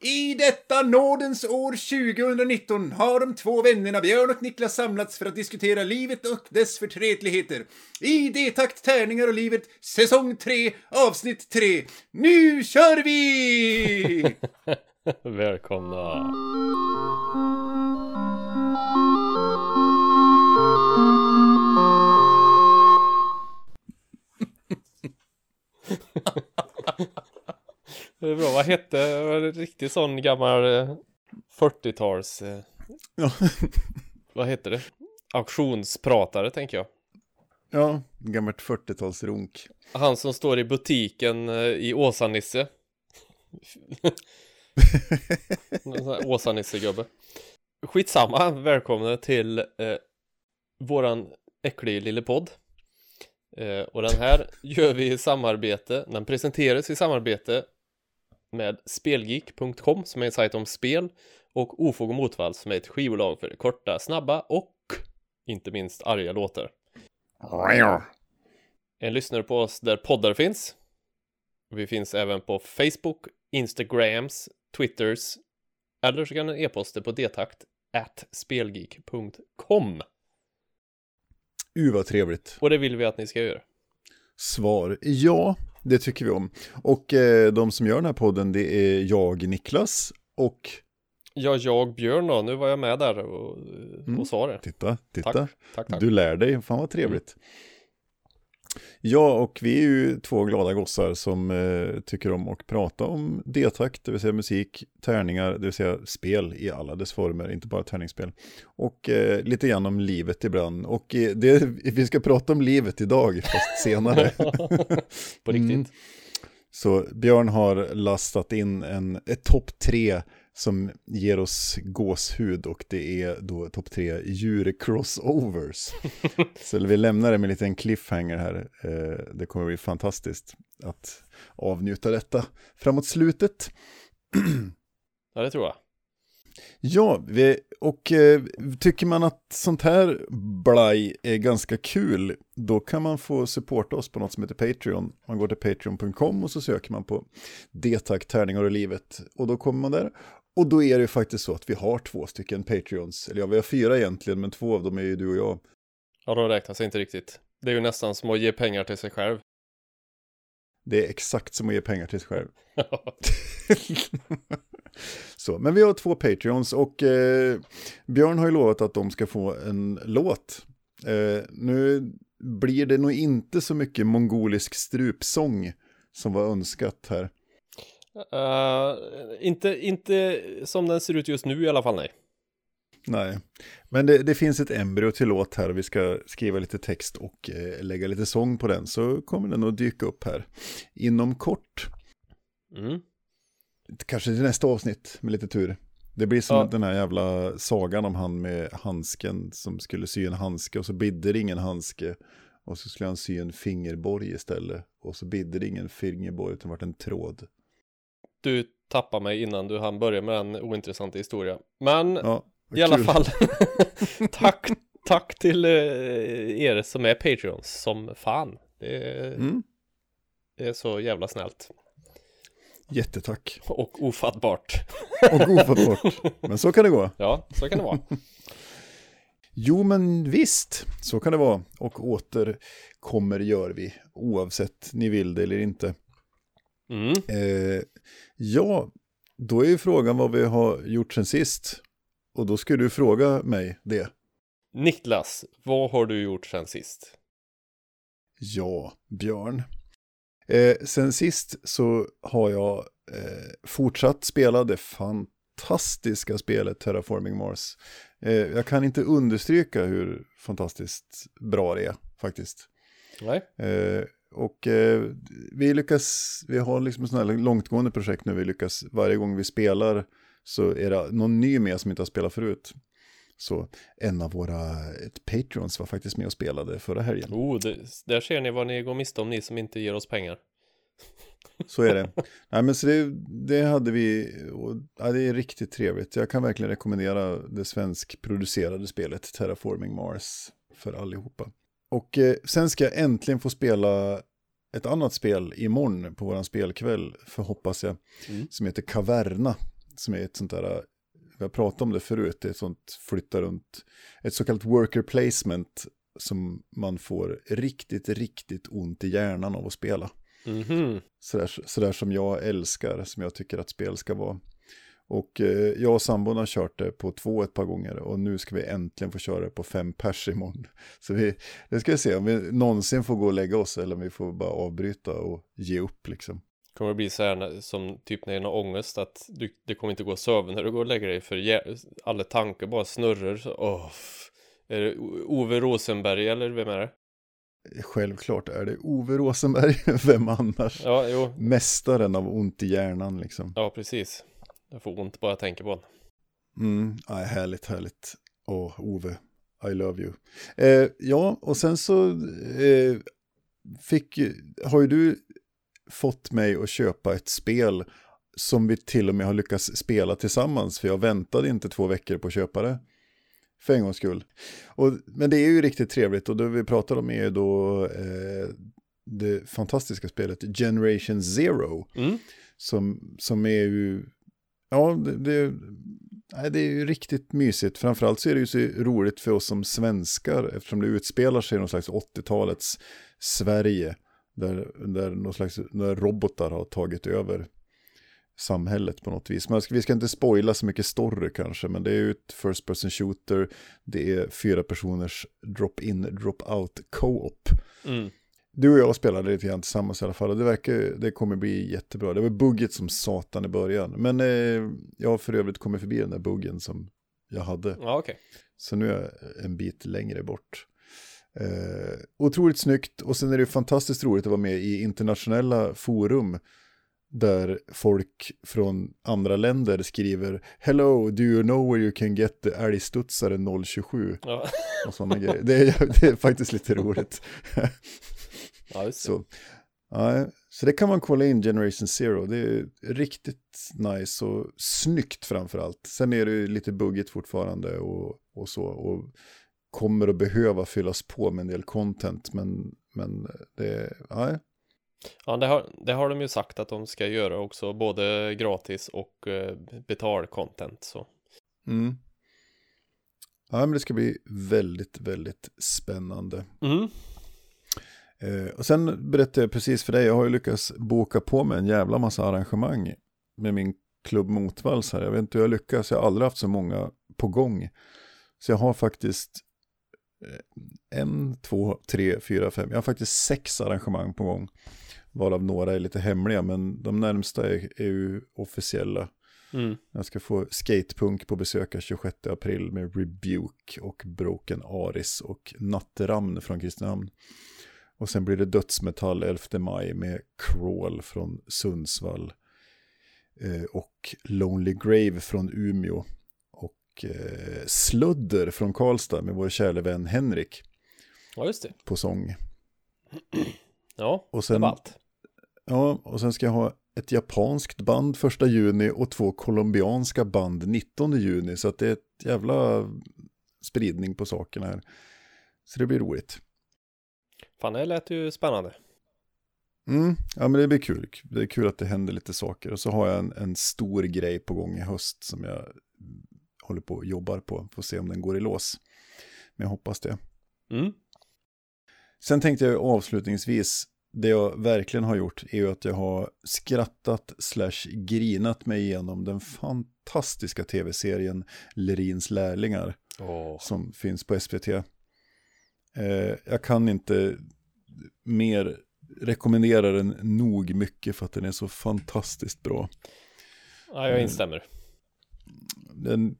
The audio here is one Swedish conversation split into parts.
I detta nådens år 2019 har de två vännerna Björn och Niklas samlats för att diskutera livet och dess förtretligheter. I D-takt, tärningar och livet, säsong 3, avsnitt 3. Nu kör vi! Välkomna. Det är bra, vad hette, var det riktigt sån gammal 40-tals, eh, Ja, vad heter det? Auktionspratare tänker jag. ja gammalt 40-talsrunk. Han som står i butiken eh, i Åsa-Nisse. En Åsa-Nisse-gubbe. Skitsamma, välkomna till eh, våran äcklig lille podd. Eh, och den här gör vi i samarbete, den presenteras i samarbete med Spelgeek.com som är en sajt om spel och Ofog och Motvall som är ett skivbolag för korta, snabba och inte minst arga låtar. En lyssnare på oss där poddar finns. Vi finns även på Facebook, Instagrams, Twitters eller så kan du e-posta på detakt at spelgeek.com Uh, vad trevligt. och det vill vi att ni ska göra. Svar ja, det tycker vi om. Och eh, de som gör den här podden det är jag, Niklas och Ja, jag Björn då, nu var jag med där och, Mm. och sa det. titta, titta. Tack, tack, tack. Du lär dig, fan vad trevligt. Ja, och vi är ju två glada gossar som eh, tycker om att prata om D-takt, det vill säga musik, tärningar, det vill säga spel i alla dess former, inte bara tärningsspel. Och eh, lite grann om livet ibland. Och eh, det, vi ska prata om livet idag, fast senare. På riktigt. Mm. Så Björn har lastat in en ett topp tre som ger oss gåshud och det är då topp tre djur-crossovers. Så vi lämnar det med en liten cliffhanger här. Eh, Det kommer bli fantastiskt att avnjuta detta framåt slutet. Ja, det tror jag. Ja, vi, och eh, tycker man att sånt här blaj är ganska kul, då kan man få supporta oss på något som heter Patreon. Man går till patreon.com och så söker man på D-tack, tärningar och livet. Och då kommer man där. Och då är det faktiskt så att vi har två stycken Patreons. Eller ja, vi har fyra egentligen, men två av dem är ju du och jag. Ja, de räknas inte riktigt. Det är ju nästan som att ge pengar till sig själv. Det är exakt som att ge pengar till sig själv. Så, men vi har två Patreons och eh, Björn har ju lovat att de ska få en låt. Eh, nu blir det nog inte så mycket mongolisk strupsång som var önskat här. Eh, inte, inte som den ser ut just nu i alla fall, nej. Nej, men det, det finns ett embryo till låt här och vi ska skriva lite text och eh, lägga lite sång på den så kommer den att dyka upp här inom kort. Mm. Kanske till nästa avsnitt med lite tur. Det blir som Ja. den här jävla sagan om han med handsken som skulle sy en handske och så bidde det ingen handske. Och så skulle han sy en fingerborg istället. Och så bidde det ingen fingerborg utan vart en tråd. Du tappar mig innan du hann börja med den ointressanta historia. Men Ja, i alla fall, tack, tack till eh, er som är Patreons som fan. Det är, Mm, det är så jävla snällt jättetack. och ofattbart. Och ofattbart. Men så kan det gå. Ja, så kan det vara. Jo, men visst, så kan det vara. Och återkommer gör vi, oavsett ni vill det eller inte. Mm. Eh, ja, då är ju frågan vad vi har gjort sen sist. Och då ska du fråga mig det. Niklas, vad har du gjort sen sist? Ja, Björn. Eh, sen sist så har jag eh, fortsatt spela det fantastiska spelet Terraforming Mars. Eh, jag kan inte understryka hur fantastiskt bra det är faktiskt. Nej? Och eh, vi lyckas, vi har liksom sådana här långtgående projekt nu, vi lyckas varje gång vi spelar så är det någon ny med som inte har spelat förut. Så en av våra ett Patreons var faktiskt med och spelade förra helgen. Oh, det, där ser ni vad ni går miste om, ni som inte ger oss pengar. Så är det. Nej, men så det, det hade vi, och, ja, det är riktigt trevligt. Jag kan verkligen rekommendera det svenskproducerade spelet Terraforming Mars för allihopa. Och eh, sen ska jag äntligen få spela ett annat spel imorgon på våran spelkväll, för hoppas jag, Mm. som heter Caverna. som är ett sånt där, vi har pratat om det förut, det är ett sånt flytta runt, ett så kallat worker placement som man får riktigt, riktigt ont i hjärnan av att spela. Mhm. Sådär, sådär som jag älskar, som jag tycker att spel ska vara. Och eh, jag och sambon har kört det på två ett par gånger och nu ska vi äntligen få köra det på fem pers imorgon. Så vi, det ska vi se om vi någonsin får gå och lägga oss eller om vi får bara avbryta och ge upp liksom. Kommer det bli så här som typ när det är någon ångest att du, det kommer inte gå att sova när du går och lägger dig för alla tankar bara snurrar så, f- Är det Ove Rosenberg eller vem är det? Självklart är det Ove Rosenberg, vem annars? Ja, jo, Mästaren av ont i hjärnan liksom. ja precis. Jag får ont bara jag tänker på honom. Mm, aj, härligt, härligt. Åh, Ove, I love you. Eh, ja, och sen så eh, fick, har ju du fått mig att köpa ett spel som vi till och med har lyckats spela tillsammans, för jag väntade inte två veckor på att köpa det. För en gångs skull. Och, men det är ju riktigt trevligt och det vi pratar om är ju då eh, det fantastiska spelet Generation Zero Mm. som, som är ju, ja, det, det, det är ju riktigt mysigt. Framförallt så är det ju så roligt för oss som svenskar eftersom det utspelar sig i någon slags 80-talets Sverige. Där, där någon slags där robotar har tagit över samhället på något vis. Men vi ska inte spoila så mycket story kanske, men det är ju ett first person shooter, det är fyra personers drop-in, drop-out co-op. Mm. Du och jag spelade lite grann tillsammans i alla fall och det verkar, det kommer bli jättebra. Det var buggigt som satan i början, men eh, jag har för övrigt kommit förbi den där buggen som jag hade. Ja, okej. Så nu är jag en bit längre bort. Eh, otroligt snyggt och sen är det fantastiskt roligt att vara med i internationella forum där folk från andra länder skriver Hello, do you know where you can get the älgstudsare 027? Ja, Och sådana grejer. Det är, det är faktiskt lite roligt. ja. Så, ja, så det kan man kolla in Generation Zero. Det är riktigt nice och snyggt framför allt. Sen är det ju lite buggigt fortfarande och, och så. Och kommer att behöva fyllas på med en del content. Men, men det, ja, Ja, det har, det har de ju sagt att de ska göra också, både gratis och eh, betal-content. Så. mm. ja, men det ska bli väldigt, väldigt spännande. Mm. Eh, och sen berättade jag precis för dig, jag har ju lyckats boka på mig en jävla massa arrangemang med min klubb Motvalls här. Jag vet inte hur jag lyckas, jag har aldrig haft så många på gång. Så jag har faktiskt eh, en, två, tre, fyra, fem, jag har faktiskt sex arrangemang på gång. Varav några är lite hemliga, men de närmsta är, är ju officiella. Mm. Jag ska få Skatepunk på besök den 26 april med Rebuke och Broken Aris och Natteramn från Kristinehamn. Och sen blir det Dödsmetall 11 maj med Crawl från Sundsvall. Eh, och Lonely Grave från Umeå. Och eh, Sludder från Karlstad med vår kära vän Henrik Ja, just det. på sång. Ja, Och det sen, var allt. ja, och sen ska jag ha ett japanskt band första juni och två colombianska band 19 juni. Så att det är ett jävla spridning på sakerna här. Så det blir roligt. Fan, det lät ju spännande. Mm, ja men det blir kul. Det är kul att det händer lite saker. Och så har jag en, en stor grej på gång i höst som jag håller på och jobbar på. Får se om den går i lås. Men jag hoppas det. Mm. Sen tänkte jag avslutningsvis, det jag verkligen har gjort är ju att jag har skrattat slash grinat mig igenom den fantastiska tv-serien Lerins lärlingar Åh. som finns på SVT. Eh, jag kan inte mer rekommendera den nog mycket för att den är så fantastiskt bra. Ja, jag Mm. instämmer. Den,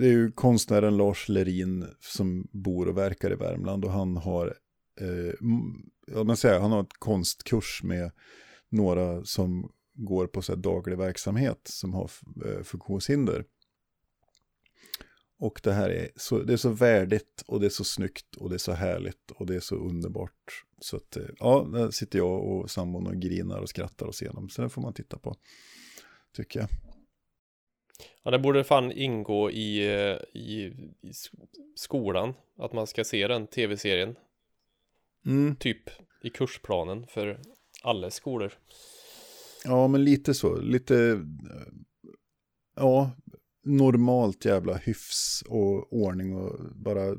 det är ju konstnären Lars Lerin som bor och verkar i Värmland och han har, eh, man säger, han har ett konstkurs med några som går på så här daglig verksamhet som har eh, funktionshinder. Och det här är så, det är så värdigt och det är så snyggt och det är så härligt och det är så underbart. Så att, eh, ja, där sitter jag och sambon och grinar och skrattar och ser igenom. Så den får man titta på, tycker jag. Ja, det borde fan ingå i, eh, i, i sk- skolan. Att man ska se den tv-serien. Mm. Typ i kursplanen för alla skolor. Ja, men lite så. Lite... eh, ja, normalt jävla hyfs och ordning och bara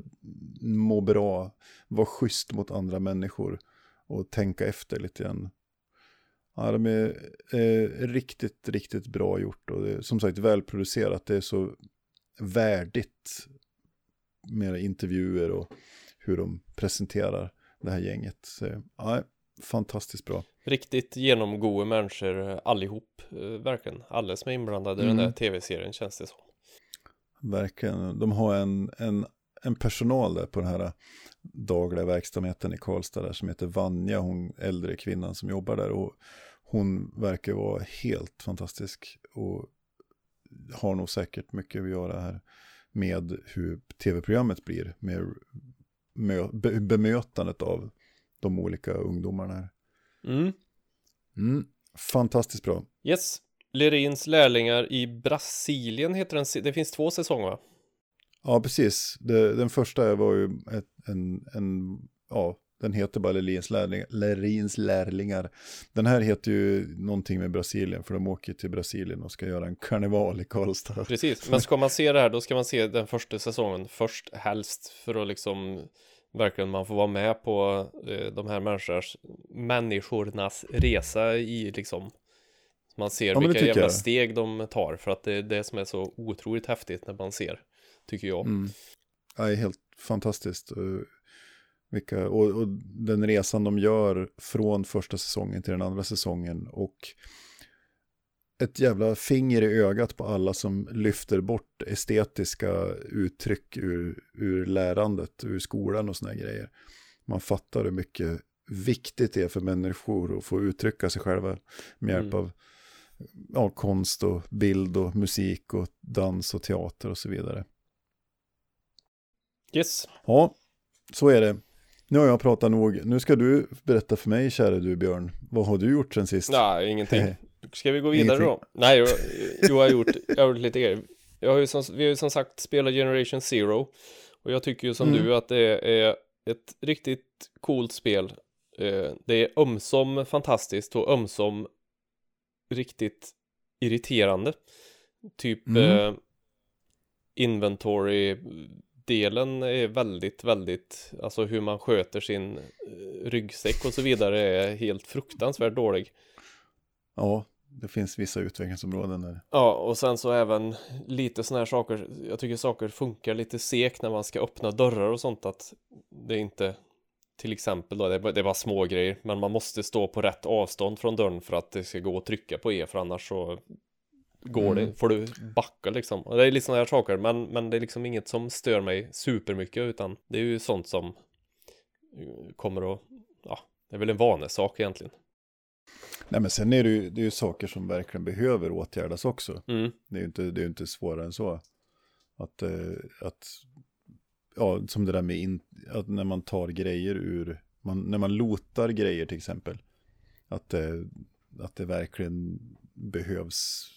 må bra, vara schysst mot andra människor och tänka efter lite grann. Ja, de är eh, riktigt, riktigt bra gjort och det är som sagt välproducerat. Det är så värdigt med intervjuer och hur de presenterar det här gänget. Så, ja, fantastiskt bra. Riktigt genomgående människor allihop, eh, verkligen. Alla som är inblandade i den Mm. där tv-serien känns det som. Verkligen. De har en, en, en personal där på den här dagliga verksamheten i Karlstad där som heter Vanja, hon äldre kvinnan som jobbar där. Och hon verkar vara helt fantastisk och har nog säkert mycket att göra här med hur tv-programmet blir, med mö- be- bemötandet av de olika ungdomarna här. Mm. Mm, fantastiskt bra. Yes. Lerins lärlingar i Brasilien heter den. Det finns två säsonger va? Ja, precis. Det, den första var ju ett, en, en, ja, den heter bara Lerins, lärling, Lerins lärlingar. Den här heter ju någonting med Brasilien, för de åker till Brasilien och ska göra en karneval i Karlstad. Precis, men ska man se det här då ska man se den första säsongen först helst för att liksom verkligen man får vara med på eh, de här människors, människornas resa i liksom man ser Ja, vilka jävla jag. steg de tar för att det är det som är så otroligt häftigt när man ser tycker jag. Mm. Ja, det är helt fantastiskt. Eh, Vilka, och, och den resan de gör från första säsongen till den andra säsongen och ett jävla finger i ögat på alla som lyfter bort estetiska uttryck ur, ur lärandet, ur skolan och såna grejer. Man fattar hur mycket viktigt det är för människor att få uttrycka sig själva med hjälp Mm. av ja, konst och bild och musik och dans och teater och så vidare. Yes, Ja, så är det. Nu har jag pratat nog. Nu ska du berätta för mig, kära du Björn. Vad har du gjort sen sist? nej ingenting. Ska vi gå vidare Ingenting. då? Nej, jag, jag, har gjort, jag har gjort lite grejer. Jag har ju som, vi har ju som sagt spelat Generation Zero. Och jag tycker ju som Mm. du att det är ett riktigt coolt spel. Eh, Det är ömsom fantastiskt och ömsom riktigt irriterande. Typ Mm. eh, inventory-delen är väldigt, väldigt, alltså hur man sköter sin eh, ryggsäck och så vidare är helt fruktansvärt dålig. Ja, det finns vissa utvecklingsområden där. Ja, och sen så även lite sådana här saker. Jag tycker saker funkar lite sekt när man ska öppna dörrar och sånt. Att det inte, till exempel då, det är, bara- små grejer. Men man måste stå på rätt avstånd från dörren för att det ska gå att trycka på E. För annars så går Mm. det, får du backa liksom. Och det är lite sådana här saker. Men, men det är liksom inget som stör mig supermycket. Utan det är ju sånt som kommer att, ja, det är väl en vanesak egentligen. Nej, men sen är det ju, det är ju saker som verkligen behöver åtgärdas också. Mm, Det är ju inte, det är inte svårare än så. Att, eh, att ja, som det där med in, att när man tar grejer ur, man, när man lotar grejer till exempel. Att, det- att det verkligen behövs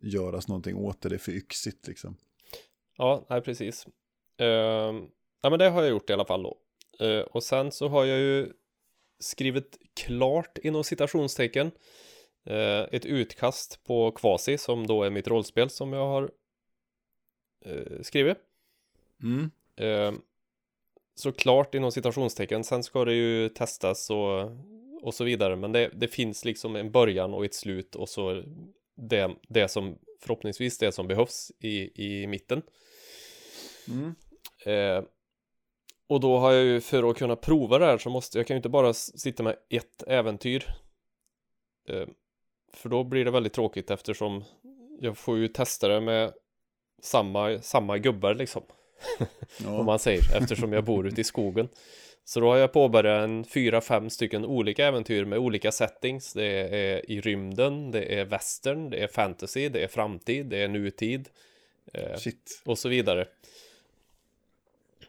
göras någonting åt det, det är för yxigt liksom. Ja, nej precis. Uh, ja men det har jag gjort i alla fall då. Eh, och sen så har jag ju skrivit klart inom citationstecken eh, ett utkast på Quasi som då är mitt rollspel som jag har eh, skrivit. Mm. Eh, så klart inom citationstecken. Sen ska det ju testas och, och så vidare. Men det, det finns liksom en början och ett slut och så det, det som förhoppningsvis det som behövs i, i mitten. Mm. Och då har jag ju för att kunna prova det här så måste jag kan ju inte bara sitta med ett äventyr. Eh, för då blir det väldigt tråkigt eftersom jag får ju testa det med samma, samma gubbar liksom. Om Ja. man säger, eftersom jag bor ute i skogen. Så då har jag påbörjat en fyra, fem stycken olika äventyr med olika settings. Det är i rymden, det är western, det är fantasy, det är framtid, det är nutid eh, Shit, och så vidare.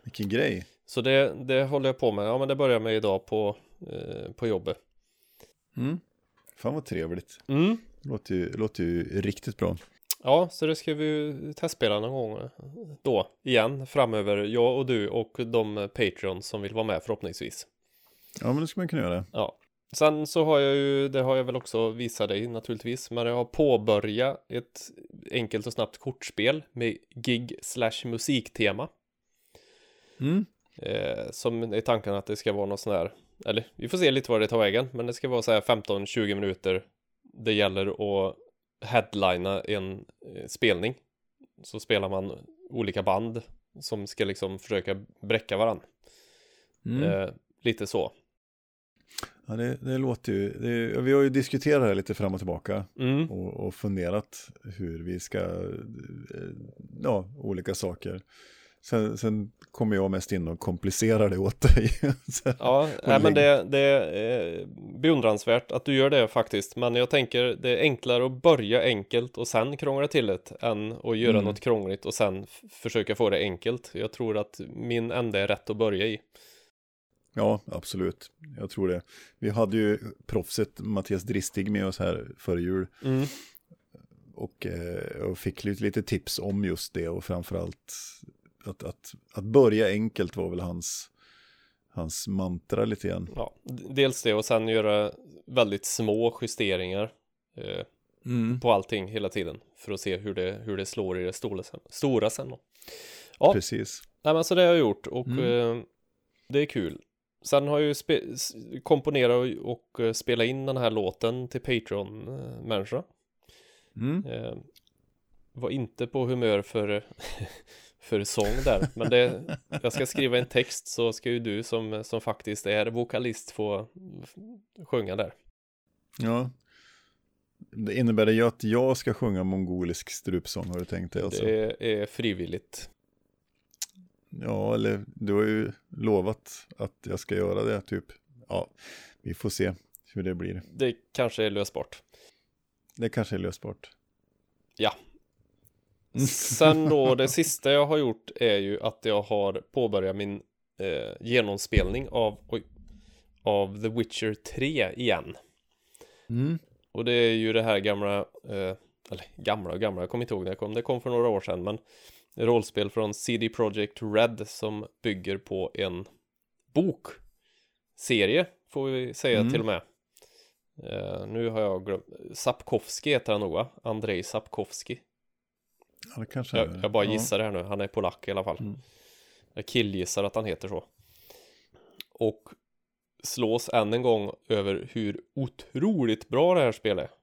vilken grej. Så det, det håller jag på med. Ja, men det börjar med idag på, eh, på jobbet. Mm. Fan vad trevligt. Mm. Låter ju, låter ju riktigt bra. Ja, så det ska vi ju testspela någon gång eh, då igen framöver. Jag och du och de Patreon som vill vara med förhoppningsvis. Ja, men det ska man kunna göra. Ja, Sen så har jag ju, det har jag väl också visat dig naturligtvis, men jag har påbörjat ett enkelt och snabbt kortspel med gig slash musiktema. Mm. Eh, som är tanken att det ska vara något sån här, eller vi får se lite vad det tar vägen, men det ska vara så här 15-20 minuter. Det gäller att headlina en eh, spelning. Så spelar man olika band som ska liksom försöka bräcka varandra. Mm. Eh, lite så. Ja, det, det låter ju, det, vi har ju diskuterat det här lite fram och tillbaka Mm. och, och funderat hur vi ska, eh, ja, olika saker. Sen, sen kommer jag mest in och komplicerar det åt dig. Ja, nej, men det, det är beundransvärt att du gör det faktiskt. Men jag tänker det är enklare att börja enkelt och sen krångla till det än att göra Mm. något krångligt och sen försöka få det enkelt. Jag tror att min ände är rätt att börja i. Ja, absolut. Jag tror det. Vi hade ju proffset Mattias Dristig med oss här före jul Mm. och, eh, och fick lite tips om just det och framförallt att, att, att börja enkelt var väl hans, hans mantra lite grann. Ja, dels det och sen göra väldigt små justeringar eh, på allting hela tiden för att se hur det, hur det slår i det stora sen. Stora sen då. Ja. Precis. Nej men så det har jag gjort och Mm. eh, det är kul. Sen har jag ju komponerat och, och eh, spelat in den här låten till Patreon-människa. Mm. Eh, var inte på humör för, för sång där, men det, jag ska skriva en text så ska ju du som, som faktiskt är vokalist få sjunga där. Ja. Det innebär det ju att jag ska sjunga mongolisk strupsång har du tänkt dig alltså? Det är frivilligt. Ja, eller du har ju lovat att jag ska göra det typ. Ja, vi får se hur det blir. Det kanske är lösbart. Det kanske är lösbart. Ja. Sen då, det sista jag har gjort är ju att jag har påbörjat min eh, genomspelning av, oj, av The Witcher 3 igen. Mm. Och det är ju det här gamla, eh, eller gamla och gamla, jag kommer inte ihåg när det kom, det kom för några år sedan, men rollspel från CD Projekt Red som bygger på en bokserie, får vi säga Mm. till och med. Eh, nu har jag glömt, Sapkowski heter han nog va? Andrei Sapkowski. Ja, det kanske Jag, är. jag bara ja. gissar här nu, han är polack i alla fall. Mm. Jag killgissar att han heter så. Och slås än en gång över hur otroligt bra det här spelet är.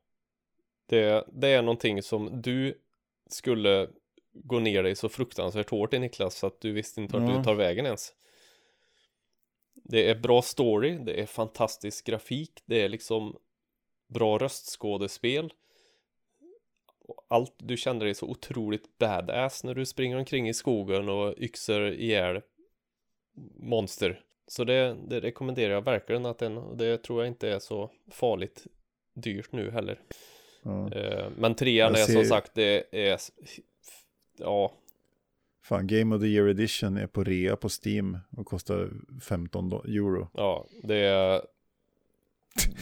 Det, det är någonting som du skulle gå ner dig så fruktansvärt hårt i Niklas så att du visste inte vart Ja. du tar vägen ens. Det är bra story, det är fantastisk grafik, det är liksom bra röstskådespel. Allt, du känner dig så otroligt badass när du springer omkring i skogen och yxar ihjäl monster. Så det, det rekommenderar jag verkligen att den, det tror jag inte är så farligt dyrt nu heller. Ja. Eh, Men trean Jag är som ser- sagt, det är, ja, Fan, Game of the Year Edition är på rea på Steam och kostar 15 do- euro. ja, det är,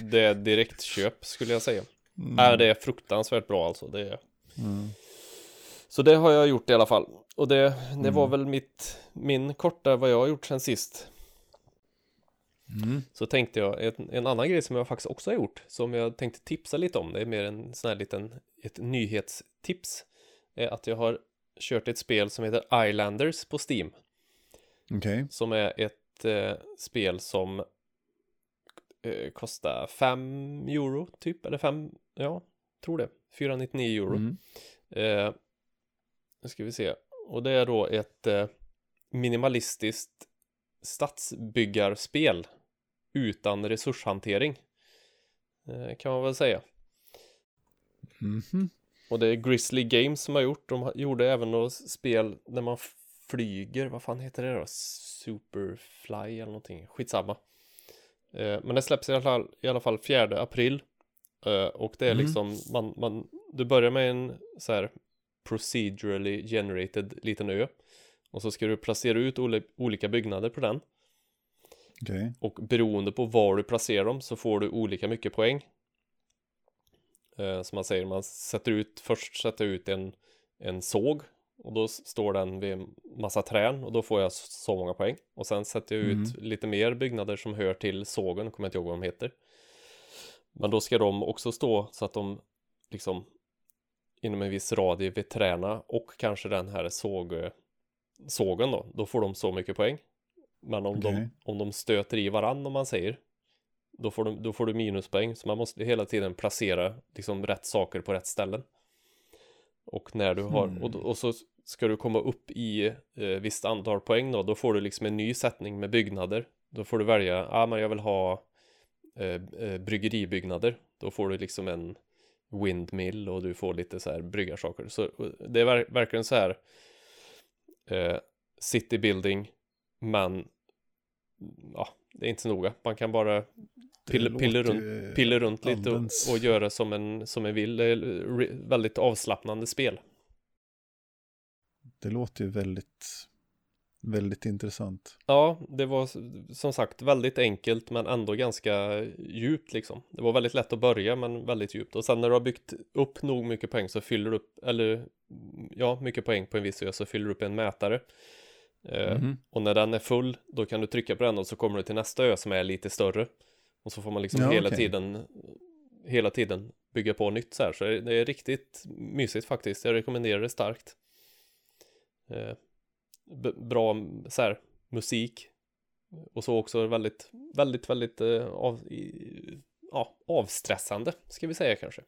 det är direkt köp skulle jag säga. Mm. Nej, det är fruktansvärt bra alltså. Det är, Mm. Så det har jag gjort i alla fall. Och det, det var Mm. väl mitt, min korta vad jag har gjort sen sist. Mm. Så tänkte jag, en, en annan grej som jag faktiskt också har gjort, som jag tänkte tipsa lite om, det är mer en sån här liten, ett nyhetstips, är att jag har kört ett spel som heter Islanders på Steam, Okej. som är ett eh, spel som eh, kostar 5 euro typ, eller 5, ja, tror det, 499 euro. Mm. Eh, nu ska vi se. Och det är då ett eh, minimalistiskt stadsbyggarspel utan resurshantering. Eh, kan man väl säga. Mhm. Och det är Grizzly Games som har gjort. De gjorde även något spel när man flyger. Vad fan heter det då? Superfly eller någonting. Skitsamma. Eh, men det släpps i alla fall, i alla fall 4 april. Eh, och det är Mm. liksom, man, man, du börjar med en så här procedurally generated liten ö. Och så ska du placera ut oli- olika byggnader på den. Okej. Och beroende på var du placerar dem så får du olika mycket poäng. Eh, som man säger, man sätter ut, först sätter ut en, en såg. Och då står den vid en massa trän och då får jag så många poäng. Och sen sätter jag ut Mm. lite mer byggnader som hör till sågen, kommer jag inte ihåg vad de heter. Men då ska de också stå så att de liksom inom en viss radie vid träna och kanske den här såg, sågen då, då får de så mycket poäng. Men om, Okej. de, om de stöter i varann om man säger, då får, de, då får du minuspoäng. Så man måste hela tiden placera liksom rätt saker på rätt ställen. Och när du har, Hmm. och, och så ska du komma upp i eh, visst antal poäng då, då får du liksom en ny sättning med byggnader. Då får du välja, ja ah, men jag vill ha eh, eh, bryggeribyggnader. Då får du liksom en windmill och du får lite så här bryggarsaker. Så det är ver- verkligen så här eh, city building, men ja, det är inte så noga. Man kan bara pilla, pilla, runt, pilla runt lite och, och göra som en, som en vill. Väldigt avslappnande spel. Det låter ju väldigt, väldigt intressant. Ja, det var som sagt väldigt enkelt men ändå ganska djupt liksom. Det var väldigt lätt att börja men väldigt djupt. Och sen när du har byggt upp nog mycket poäng så fyller du upp, eller ja, mycket poäng på en viss ö så fyller du upp en mätare. Eh, Mhm. Och när den är full, då kan du trycka på den och så kommer du till nästa ö som är lite större. Och så får man liksom Ja, hela okej. tiden, hela tiden bygga på nytt så här. Så det är riktigt mysigt faktiskt. Jag rekommenderar det starkt. Bra så här, musik. Och så också väldigt, väldigt, väldigt eh, av, i, ja, avstressande, ska vi säga kanske.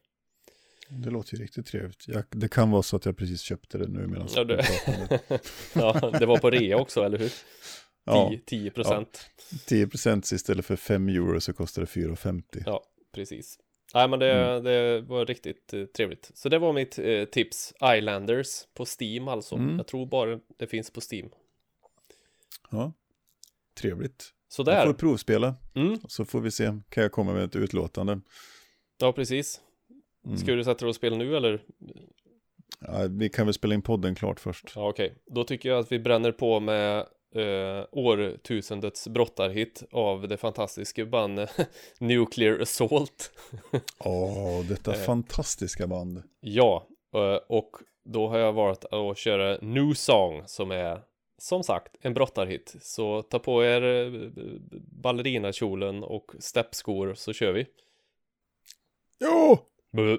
Det låter ju riktigt trevligt. Jag, det kan vara så att jag precis köpte det nu medan Ja, pratade. ja, det var på rea också, eller hur? 10, Ja, 10 procent. 10% istället för 5 euro så kostar det 4,50. Ja, precis. Nej, men det, Mm. det var riktigt eh, trevligt. Så det var mitt eh, tips. Islanders på Steam alltså. Mm. Jag tror bara det finns på Steam. Ja, trevligt. Så Jag får provspela, Mm, så får vi se. Kan jag komma med ett utlåtande? ja, precis. Mm. Ska du sätta dig och spela nu eller? Ja, vi kan väl spela in podden klart först. Ja, okej. Då tycker jag att vi bränner på med eh, årtusendets brottarhit av det fantastiska bandet Nuclear Assault. Åh, detta Eh. fantastiska band. Ja, eh, och då har jag valt att köra New Song som är som sagt en brottarhit. Så ta på er eh, ballerinakjolen och steppskor så kör vi. Jo! Bu.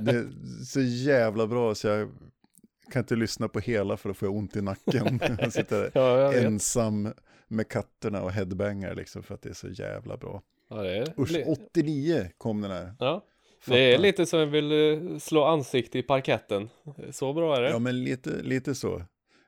Det är så jävla bra så jag kan inte lyssna på hela för då får jag ont i nacken. Jag sitter ja jag ensam med katterna och headbangar liksom för att det är så jävla bra. Ja, är, Usch, li- 89 kom den här. ja. Fattar. det är lite som jag vill eh, slå ansikte i parketten. Så bra är det. Ja, men lite, lite så.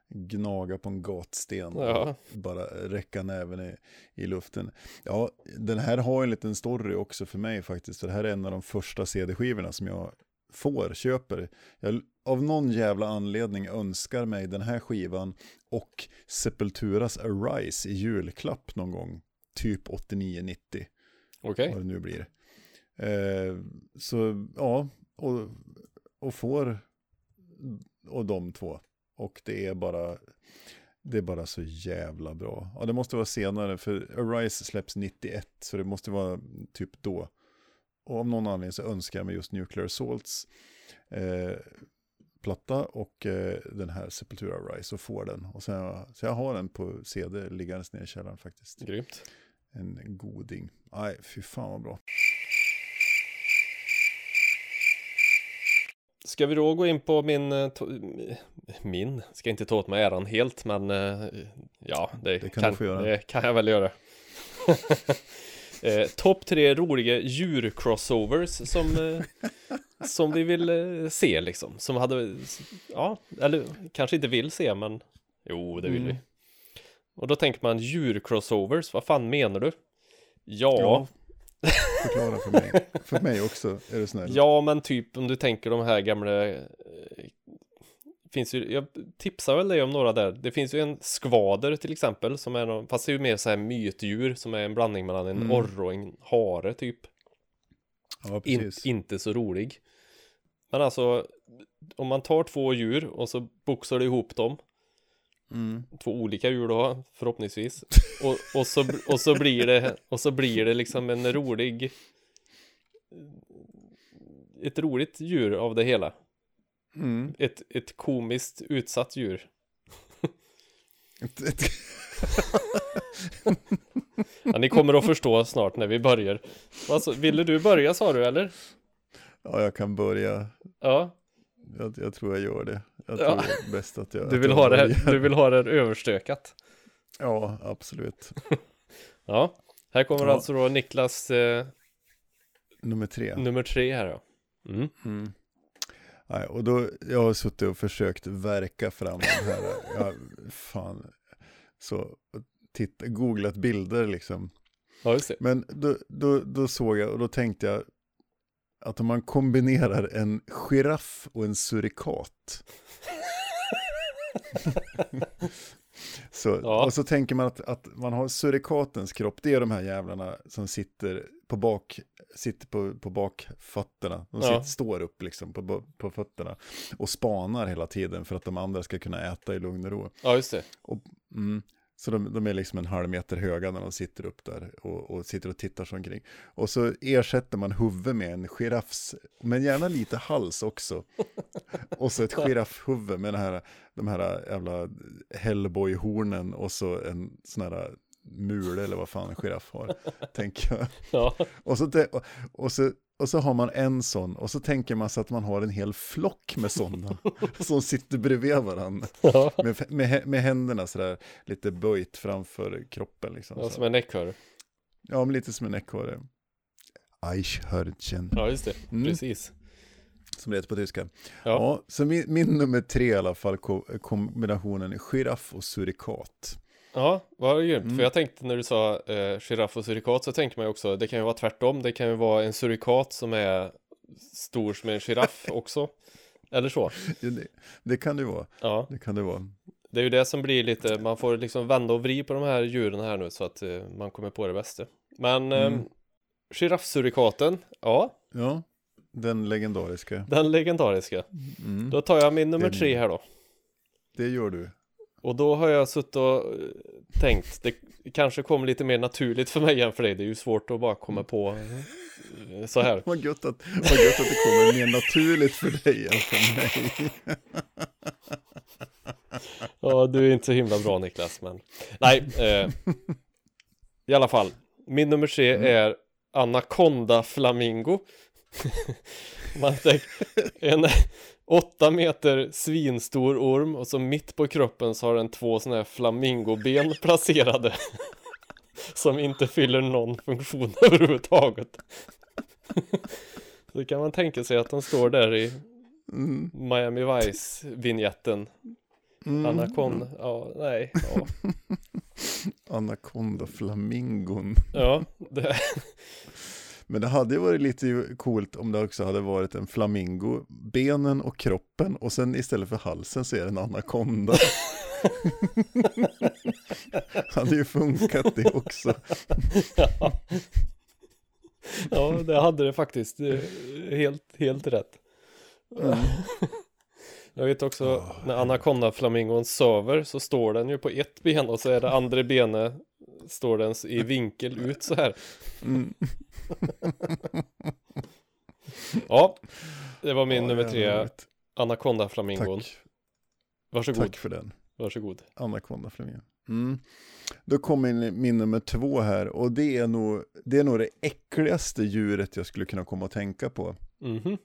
Gnaga på en gatsten. Ja. Bara räcka näven i, i luften. Ja, den här har en liten story också för mig faktiskt. För det här är en av de första CD-skivorna som jag får, köper. Jag av någon jävla anledning önskar mig den här skivan och Sepulturas Arise i julklapp någon gång. Typ 89-90. Okej. vad det nu blir. Eh, så ja, och, och får och de två. Och det är bara det är bara så jävla bra. Ja, det måste vara senare, för Arise släpps 91, så det måste vara typ då. Och av någon anledning så önskar jag mig just Nuclear Assaults eh, platta och eh, den här Sepultura Rise och får den. Och sen, så jag har den på CD liggandes nere i källaren faktiskt. Grymt. En goding. Nej, fy fan vad bra. Ska vi då gå in på min, eh, min, ska inte ta åt mig äran helt, men eh, ja, det, Det kan göra. det kan jag väl göra. eh, Topp tre roliga djur-crossovers som, eh, som vi vill eh, se liksom, som hade, ja, eller kanske inte vill se, men jo, det vill Mm. vi. Och då tänker man djur-crossovers, vad fan menar du? Ja, Ja. Förklara för mig. För mig också, är du snäll. Ja, men typ om du tänker de här gamla eh, Finns ju, jag tipsar väl dig om några där Det finns ju en skvader till exempel Som är någon, fast det är ju mer så här mytdjur Som är en blandning mellan en Mm. orre och en hare typ Ja, In. Inte så rolig Men alltså Om man tar två djur och så boxar du ihop dem Mm. Två olika djur då förhoppningsvis och, och, så, och så blir det Och så blir det liksom en rolig Ett roligt djur av det hela Mm. ett, ett komiskt utsatt djur. Ja, ni kommer att förstå snart när vi börjar. Alltså, ville du börja sa du eller? Ja, jag kan börja. Ja, Jag, jag tror jag gör det. Jag Ja. tror det är bäst att jag du vill jag ha det, du vill ha det överstökat. Ja, absolut. Ja, här kommer Ja. alltså då Niklas eh, Nummer tre. nummer tre här då. Mm. Mm. Nej, och då, jag har suttit och försökt verka fram den här, ja, fan, så, titta, googlat bilder liksom. Ja. Men då, då, då såg jag, och då tänkte jag, att om man kombinerar en giraff och en surikat. så, Ja. Och så tänker man att, att man har surikatens kropp, det är de här jävlarna som sitter på bak, sitter på, på bakfötterna. De Ja. sitter, står upp liksom på, på fötterna och spanar hela tiden för att de andra ska kunna äta i lugn och ro. Ja, just det. Mm. Så de, de är liksom en halv meter höga när de sitter upp där och, och sitter och tittar sig omkring. Och så ersätter man huvud med en giraffs, men gärna lite hals också. Och så ett giraffhuvud med den här, de här jävla Hellboy-hornen och så en sån här mule eller vad fan en giraff har, tänker jag. Ja, Och så, och, och, så, och så har man en sån och så tänker man sig att man har en hel flock med sådana som sitter bredvid varandra. ja. Med, med, med händerna sådär lite böjt framför kroppen liksom. ja så. som en ekorre. Ja, men lite som en ekorre. Eichhörnchen, Ja, just det. Mm. Precis. som det heter på tyska. Ja. Ja, så min, min nummer tre i alla fall, ko- kombinationen giraff och surikat. Ja, vad grymt. Mm. För jag tänkte när du sa eh, giraff och surikat så tänkte man ju också, det kan ju vara tvärtom. Det kan ju vara en surikat som är stor som en giraff också. Eller så. Det, det kan det vara, Ja, det kan det vara. det är ju det som blir lite, man får liksom vända och vri på de här djuren här nu så att eh, man kommer på det bästa. Men Mm. mm. giraffsurikaten, ja, Ja, den legendariska. den legendariska. Mm. Då tar jag min nummer Den- tre här då. Det gör du. Och då har jag suttit och eh, tänkt, det kanske kommer lite mer naturligt för mig än för dig. Det är ju svårt att bara komma på eh, så här. Vad gött att, vad gött att det kommer mer naturligt för dig än för mig. Ja, du är inte så himla bra Niklas, men nej. Eh, I alla fall, min nummer tre Mm. är Anaconda Flamingo. Man tänker en åtta meter svinstor orm och så mitt på kroppen så har den två sådana här flamingoben placerade. Som inte fyller någon funktion överhuvudtaget. Så kan man tänka sig att den står där i Mm. Miami Vice-vinjetten. Mm. Anaconda, ja, nej, ja. Anaconda flamingon. ja det, Men det hade ju varit lite coolt om det också hade varit en flamingo, benen och kroppen och sen istället för halsen så är det en anakonda. hade ju funkat det också. ja. ja, det hade det faktiskt eh, helt, helt rätt. Mm. Jag vet också Åh, när anakonda-flamingon söver så står den ju på ett ben och så är det andra benet står den i vinkel ut så här. Mm. Ja, det var min Ja, nummer tre, anakonda-flamingon. Tack, Varsågod, tack för den. varsågod. Anaconda flamingon. Mm. Då kommer min, min nummer två här och det är, nog, det är nog det äckligaste djuret jag skulle kunna komma att tänka på. Mhm.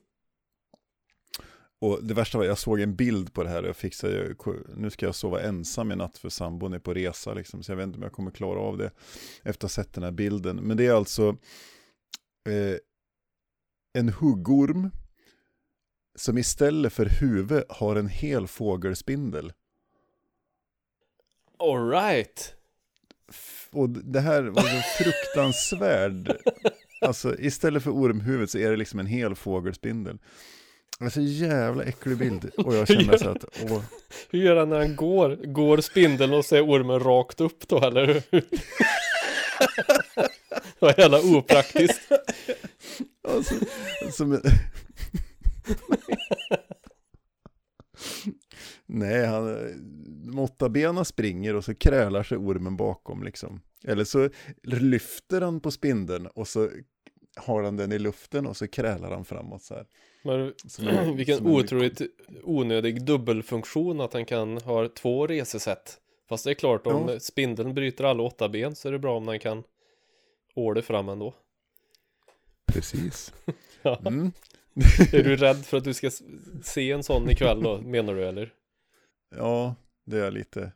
Och det värsta var, jag såg en bild på det här och jag fick säga, nu ska jag sova ensam i natt för sambon är på resa liksom, så jag vet inte om jag kommer klara av det efter att ha sett den här bilden. Men det är alltså eh, en huggorm som istället för huvud har en hel fågelspindel. All right. F- Och det här var så fruktansvärd, alltså istället för ormhuvud så är det liksom en hel fågelspindel. Alltså jävla äcklig bild. Och jag känner så att, åh, Hur gör han när han går? Går spindeln och så är ormen rakt upp då eller? Det var jävla opraktiskt. Alltså, som. Nej, han, de åtta benen springer och så krälar sig ormen bakom liksom. Eller så lyfter han på spindeln och så har han den i luften och så krälar han framåt så här. Men Som en- vilken som otroligt onödig dubbelfunktion att han kan ha två resesätt. Fast det är klart om Ja. spindeln bryter alla åtta ben så är det bra om den kan åla fram ändå. Precis. Ja. Mm. Är du rädd för att du ska se en sån ikväll då, menar du eller? Ja, det är lite.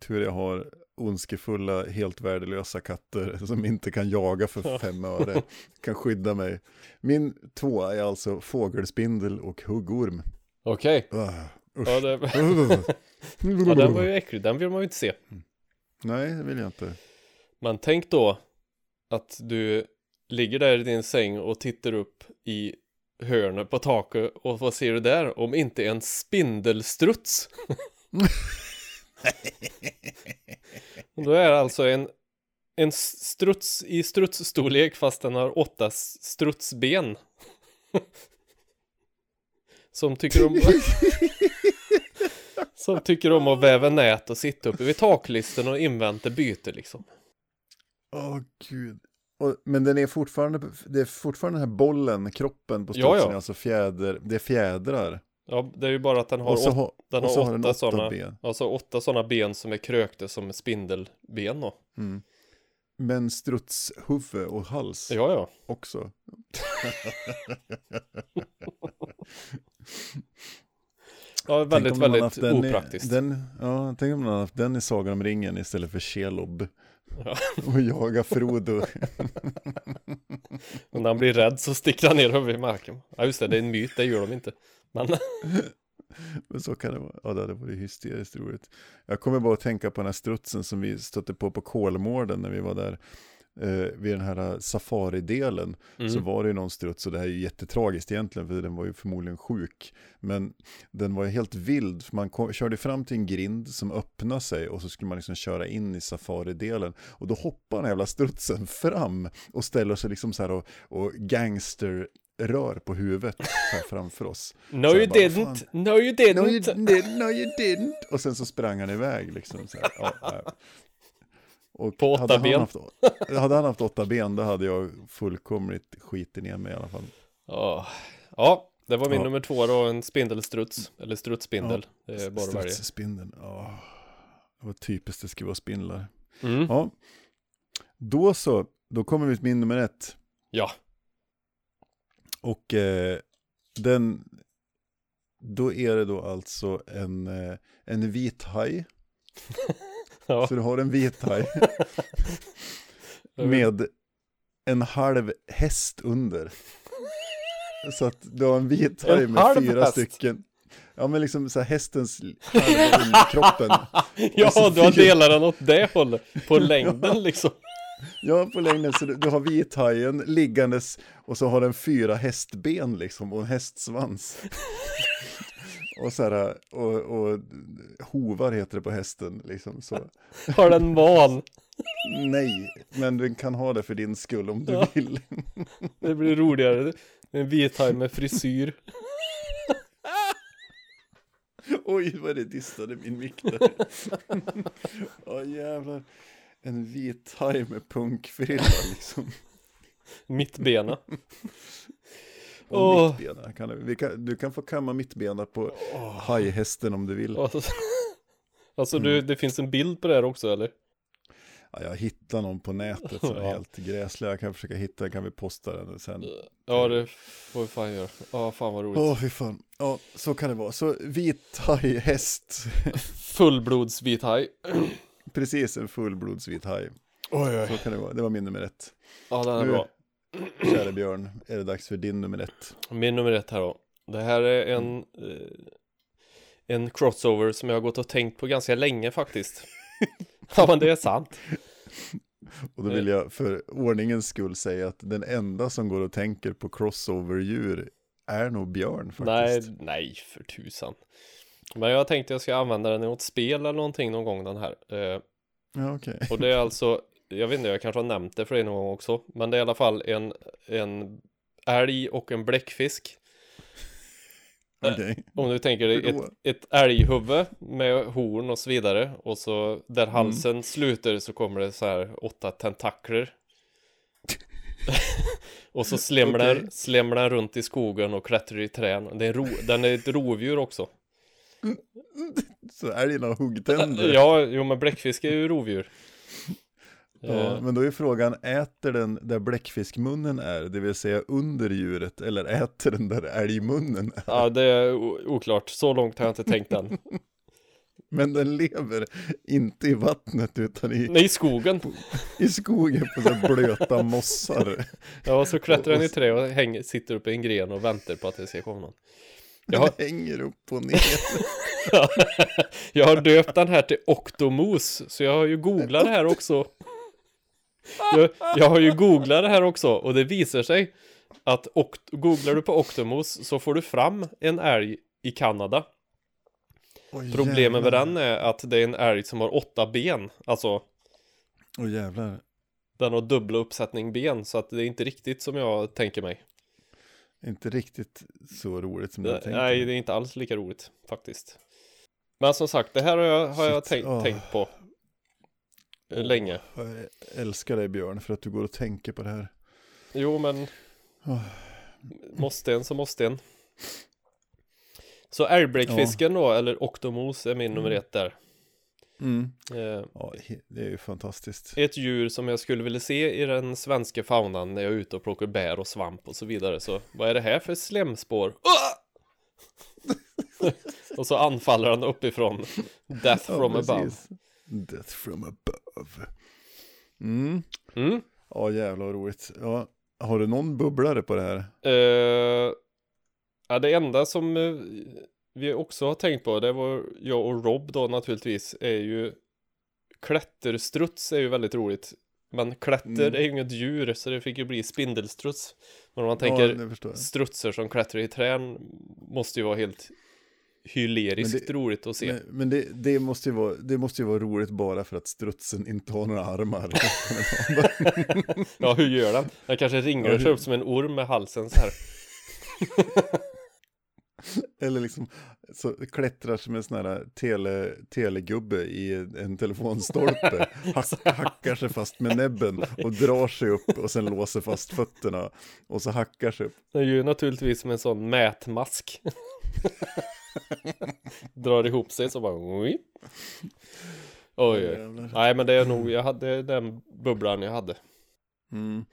Tur jag har ondskefulla, helt värdelösa katter som inte kan jaga för fem öre. Kan skydda mig. Min tvåa är alltså fågelspindel och huggorm. Okej. Uh, Ja, det... ja, den var ju äcklig. Den vill man ju inte se. Nej, det vill jag inte. Men tänk då att du ligger där i din säng och tittar upp i hörnet på taket och vad ser du där? Om inte en spindelstruts. Och Då är det alltså en, en struts i strutsstorlek fast den har åtta strutsben. Som tycker om Som tycker om att väva nät och sitta uppe vid taklisten och invänta byte liksom. Åh gud. Och, men den är fortfarande, det är fortfarande den här bollen, kroppen på Ja, strutsen, ja. är alltså fjäder, det är fjädrar. Ja, det är ju bara att den har, Och så, åt, har, den och så har har den åtta åtta sådana ben. Alltså åtta sådana ben som är krökta som spindelben då. Mm. Men strutshuvud och hals Ja, ja. också. Ja, väldigt, väldigt den i- opraktiskt. Den, ja, tänk om man haft den i Sagan om ringen istället för Shelob. Ja. Och jaga Frodo. Och när han blir rädd så sticker han ner huvudet i marken. Ja, just det, det är en myt, det gör de inte. Men Men så kan det vara. Ja, det hade varit hysteriskt roligt. Jag kommer bara att tänka på den här strutsen som vi stötte på på Kolmården när vi var där. Eh, vid den här safaridelen så mm. var det ju någon struts och det här är ju jättetragiskt egentligen för den var ju förmodligen sjuk. Men den var ju helt vild, för man kom, körde fram till en grind som öppnade sig och så skulle man liksom köra in i safaridelen. Och då hoppar den här jävla strutsen fram och ställer sig liksom så här och, och gangster rör på huvudet så här framför oss. No Så you bara, didn't, fan. no you didn't. No you didn't, no you didn't. Och sen så sprang han iväg liksom. Så här. Ja. Och På åtta hade ben. Haft, hade han haft åtta ben då hade jag fullkomligt skitit ner mig i alla fall. Ja, ja det var min Ja. nummer två då, en spindelstruts. Eller strutsspindel. Det är bara. Strutsspindeln, ja. Det var typiskt det skulle vara spindlar. Mm. Ja. Då så, då kommer vi till min nummer ett. Ja, Och eh, den, då är det då alltså en, eh, en vit haj. ja. Så du har en vit haj med en halv häst under. Så att du har en vit haj med fyra häst? stycken. Ja men liksom så här hästens underkroppen. ja Alltså, du har fyra- delat den åt det hållet, på längden liksom. Ja, på längden. Så du, du har vithajen liggandes och så har den fyra hästben liksom och en hästsvans. Och så här, och, och hovar heter det på hästen liksom så. Har den man. Nej, men den kan ha det för din skull om du Ja. vill. Det blir roligare. En vithaj med frisyr. Oj, vad det distade min mick där. Åh jävlar. En vit haj med punkfrilla liksom. Mittbena. Och Åh. mittbena. Kan du, kan, du kan få kamma mittbena på hajhästen om du vill. Alltså, alltså du, det finns en bild på det här också eller? Ja, jag hittar någon på nätet som är Ja. helt gräslig. Jag kan försöka hitta den, kan vi posta den sen. Ja det får vi fan göra. Ja fan vad roligt. Åh, fy fan. Ja, så kan det vara. Så vit haj, häst. Fullblodsvithaj. Precis, en fullblodsvit haj. Oj Så kan det vara. Det var min nummer ett. Ja den är Nu- bra. Kära Björn, är det dags för din nummer ett? Min nummer ett här då. Det här är en eh, En crossover som jag har gått och tänkt på ganska länge faktiskt. ja men det är sant. Och då vill jag för ordningens skull säga att den enda som går och tänker på crossover-djur är nog Björn Nej, faktiskt. nej för tusan. Men jag tänkte jag ska använda den i något spel eller någonting någon gång den här. Eh, Ja, okej. och det är alltså, jag vet inte, jag kanske har nämnt det för dig någon gång också. Men det är i alla fall en, en älg och en bläckfisk. Okej. Om du tänker dig ett, ett älghuvud med horn och så vidare. Och så där Mm. halsen slutar så kommer det så här åtta tentakler. och så slemlar, Okej. slemlar den runt i skogen och klättrar i trän. Det är ro, den är ett rovdjur också. Så älgen har huggtänder. Ja, jo men bläckfisk är ju rovdjur. Ja, Eh, men då är frågan, äter den där bläckfiskmunnen är, det vill säga under djuret, eller äter den där älgmunnen är? Ja, det är oklart. Så långt har jag inte tänkt än. Men den lever inte i vattnet utan i, Nej, i skogen. i skogen på så blöta mossar. Ja, så klättrar den i trä och hänger, sitter uppe i en gren och väntar på att det ska komma någon. Jag har, Den hänger upp och ner. jag har döpt den här till Octomos, så jag har ju googlat det här också. Jag, jag har ju googlat det här också och det visar sig att googlar du på Octomos så får du fram en älg i Kanada. Oj, Problemet med den är att det är en älg som har åtta ben, alltså Åh jävlar. den har dubbla uppsättning ben så att det är inte riktigt som jag tänker mig. Inte riktigt så roligt som jag tänkte. Nej, det är inte alls lika roligt faktiskt. Men som sagt, det här har jag, har jag tänkt, åh. tänkt på länge. Jag älskar dig Björn för att du går och tänker på det här. Jo, men Åh. måste en så måste en. Så älgbläckfisken då, eller oktomos är min nummer ett där. Mm. Eh, Ja, det är ju fantastiskt. ett djur som jag skulle vilja se i den svenska faunan när jag är ute och plockar bär och svamp och så vidare. Så vad är det här för slemspår? och så anfaller han uppifrån. Death Ja, from above. Death from above. Mm. Mm. Ja, jävlar vad roligt. Ja, har du någon bubblare på det här? Eh, ja, det enda som eh, vi också har tänkt på, det var jag och Rob då naturligtvis, är ju klätterstruts är ju väldigt roligt. Men klätter Mm. är ju inget djur, så det fick ju bli spindelstruts. Men om man tänker ja, strutsar som klättrar i trän måste ju vara helt hyleriskt Men det- roligt att se. Men, men det, det, måste ju vara, det måste ju vara roligt bara för att strutsen inte har några armar. Ja, hur gör den? Den kanske Ja, sig hur- upp som en orm med halsen så här. Eller liksom så klättrar som en sån här tele, telegubbe i en telefonstolpe. Hack, hackar sig fast med näbben och drar sig upp och sen låser fast fötterna. Och så hackar sig upp. Den är ju naturligtvis som en sån mätmask. Drar ihop sig så bara... Oj, oj. Nej men det är nog, jag hade den bubblan jag hade. Mm.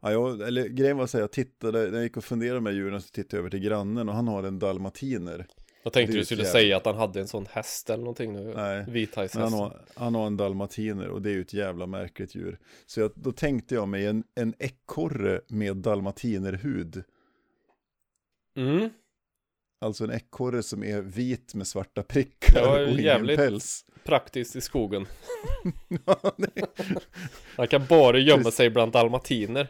Ja, jag, eller grejen var så här, jag tittade, när jag gick och funderade med djuren så tittade jag över till grannen och han har en dalmatiner. Jag tänkte du skulle ett säga att han hade en sån häst eller någonting nu. Nej, Vithajshäst. Han har, han har en dalmatiner och det är ju ett jävla märkligt djur. Så jag, då tänkte jag mig en, en ekorre med dalmatinerhud. Mm. Alltså en ekorre som är vit med svarta prickar Ja, och ingen päls. Praktiskt i skogen. Ja, Han kan bara gömma sig bland dalmatiner.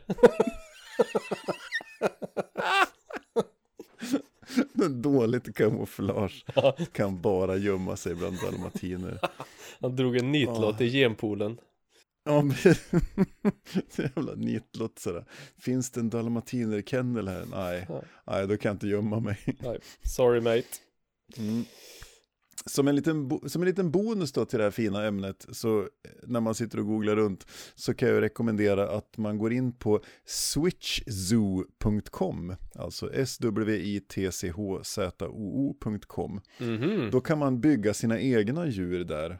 Dåligt kamouflage. Kan bara gömma sig bland dalmatiner. Han drog en nitlott i genpoolen. Ja, så jävla nitlott sådär. Finns det en dalmatinerkennel här? Nej, Ja. nej, då kan jag inte gömma mig. Nej, sorry mate. Mm. Som, en liten som en liten bonus då till det här fina ämnet, så eh, när man sitter och googlar runt, så kan jag rekommendera att man går in på switchzoo.com, alltså s-w-i-t-c-h-z-o-o.com. Mhm. Då kan man bygga sina egna djur där.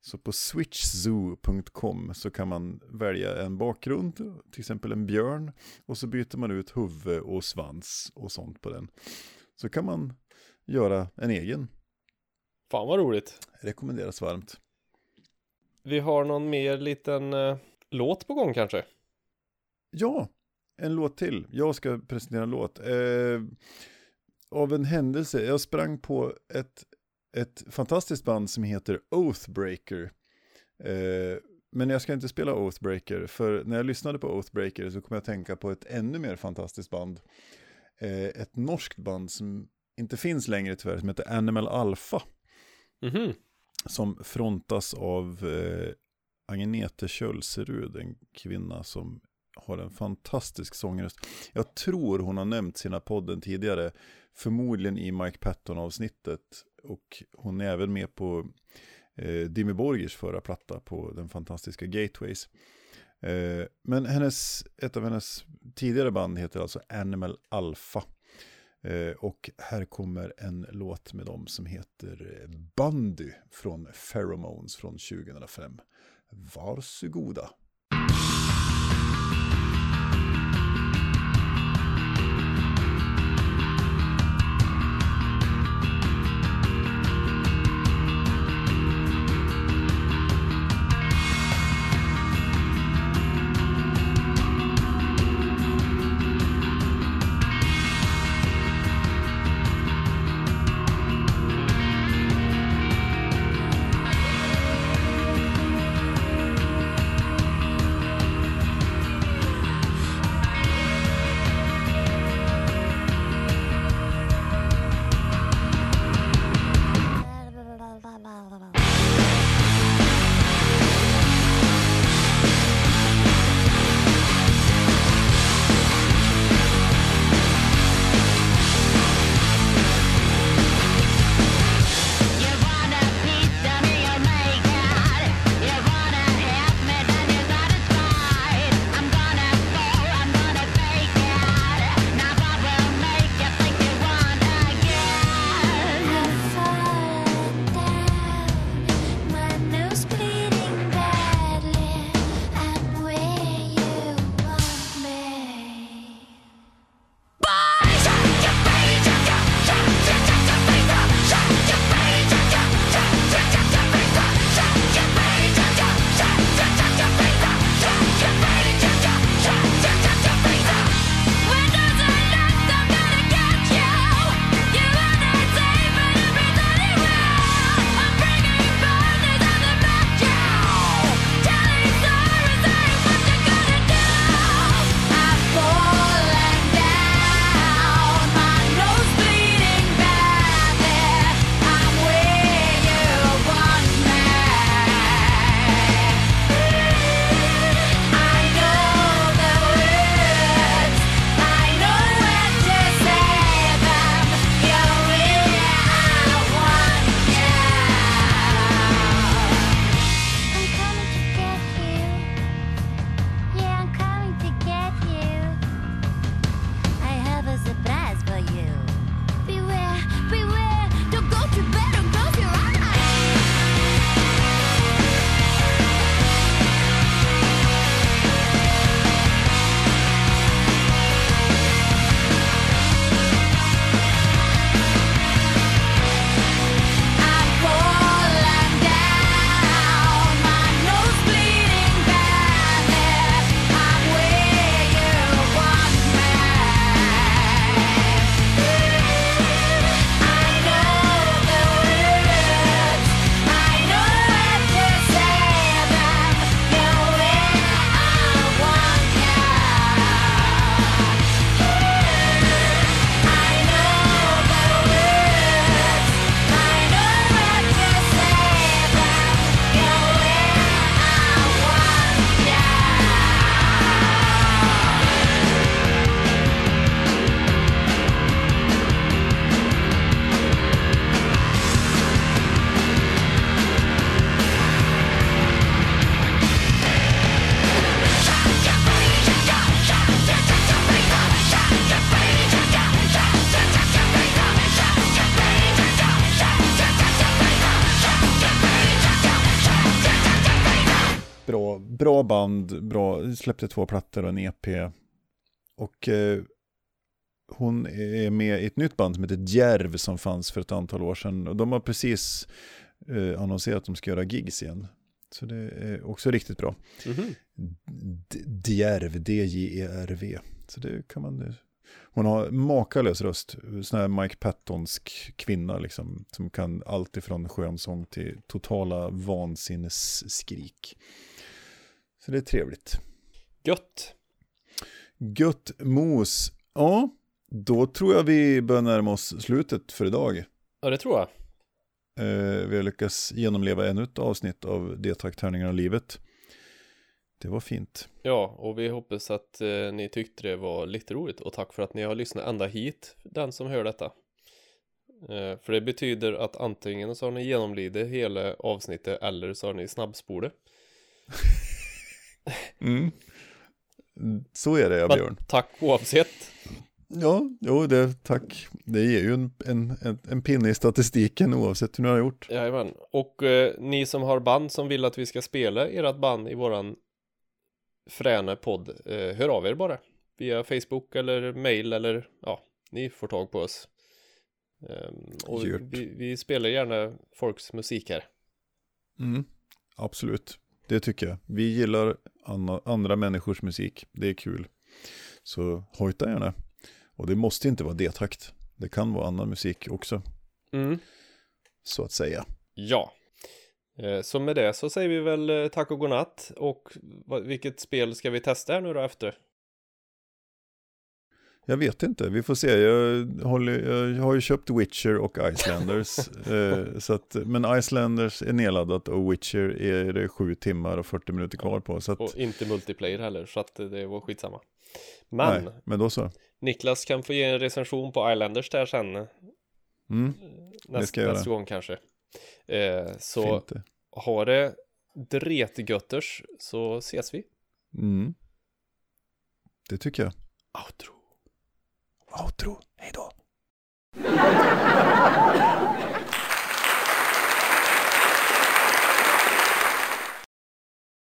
Så på switchzoo.com så kan man välja en bakgrund, till exempel en björn, och så byter man ut huvud och svans och sånt på den. Så kan man göra en egen. Fan vad roligt. Rekommenderas varmt. Vi har någon mer liten eh, låt på gång kanske? Ja, en låt till. Jag ska presentera en låt. Eh, av en händelse, jag sprang på ett, ett fantastiskt band som heter Oathbreaker. Eh, men jag ska inte spela Oathbreaker, för när jag lyssnade på Oathbreaker så kom jag att tänka på ett ännu mer fantastiskt band. Eh, ett norskt band som inte finns längre tyvärr, som heter Animal Alpha. Mhm. som frontas av eh, Agnete Kjölserud, en kvinna som har en fantastisk sångröst. Jag tror hon har nämnt sina podden tidigare, förmodligen i Mike Patton-avsnittet. Och hon är även med på eh, Dimmy Borgers förra platta på den fantastiska Gateways. Eh, men hennes, ett av hennes tidigare band heter alltså Animal Alpha. Eh, och här kommer en låt med dem som heter Bandy Bundy från Pheromones från 2005. Varsågoda. Bra band, bra, släppte två plattor och en EP. Och eh, hon är med i ett nytt band som heter Djärv som fanns för ett antal år sedan. Och de har precis eh, annonserat att de ska göra gigs igen. Så det är också riktigt bra. Mhm. D- Djärv, D-J-E-R-V. Så det kan man... Hon har makalös röst, sån här Mike Pattonsk kvinna liksom, som kan allt ifrån skönsång till totala vansinnesskrik. Så det är trevligt. Gött. Gött mos. Ja, då tror jag vi börjar närma oss slutet för idag. Ja, det tror jag. Eh, vi har lyckats genomleva ännu ett avsnitt av D-takt-tärningar av livet. Det var fint. Ja, och vi hoppas att eh, ni tyckte det var lite roligt och tack för att ni har lyssnat ända hit, den som hör detta. Eh, för det betyder att antingen så har ni genomlidit hela avsnittet eller så har ni snabbspolat. Mm. Så är det, ja, Björn. Tack oavsett. Ja, jo, det, tack. Det ger ju en, en, en, en pinne i statistiken oavsett hur ni har gjort. Jajamän. Och eh, ni som har band som vill att vi ska spela ert band i våran fräna podd, eh, hör av er bara. Via Facebook eller mail eller ja, ni får tag på oss. Ehm, och vi, vi spelar gärna folks musik här. Mm. Absolut, det tycker jag. Vi gillar andra människors musik, det är kul. Så hojta gärna. Och det måste inte vara D-takt. Det kan vara annan musik också, Mm. så att säga. Ja. Eh, Så med det så säger vi väl eh, tack och godnatt och vilket spel ska vi testa här nu då efter? Jag vet inte, vi får se. Jag, håller, jag har ju köpt Witcher och Icelanders. eh, så att, men Icelanders är nedladdat och Witcher är det sju timmar och 40 minuter kvar på. Att, Och inte multiplayer heller så att det var skitsamma. Men nej, men då så. Niklas kan få ge en recension på Islanders där sen eh, Mm, näst, ska jag göra. nästa gång kanske. Eh, så fint. ha det dretgötters så ses vi. Mm. Det tycker jag. Outro. Outro, hej då.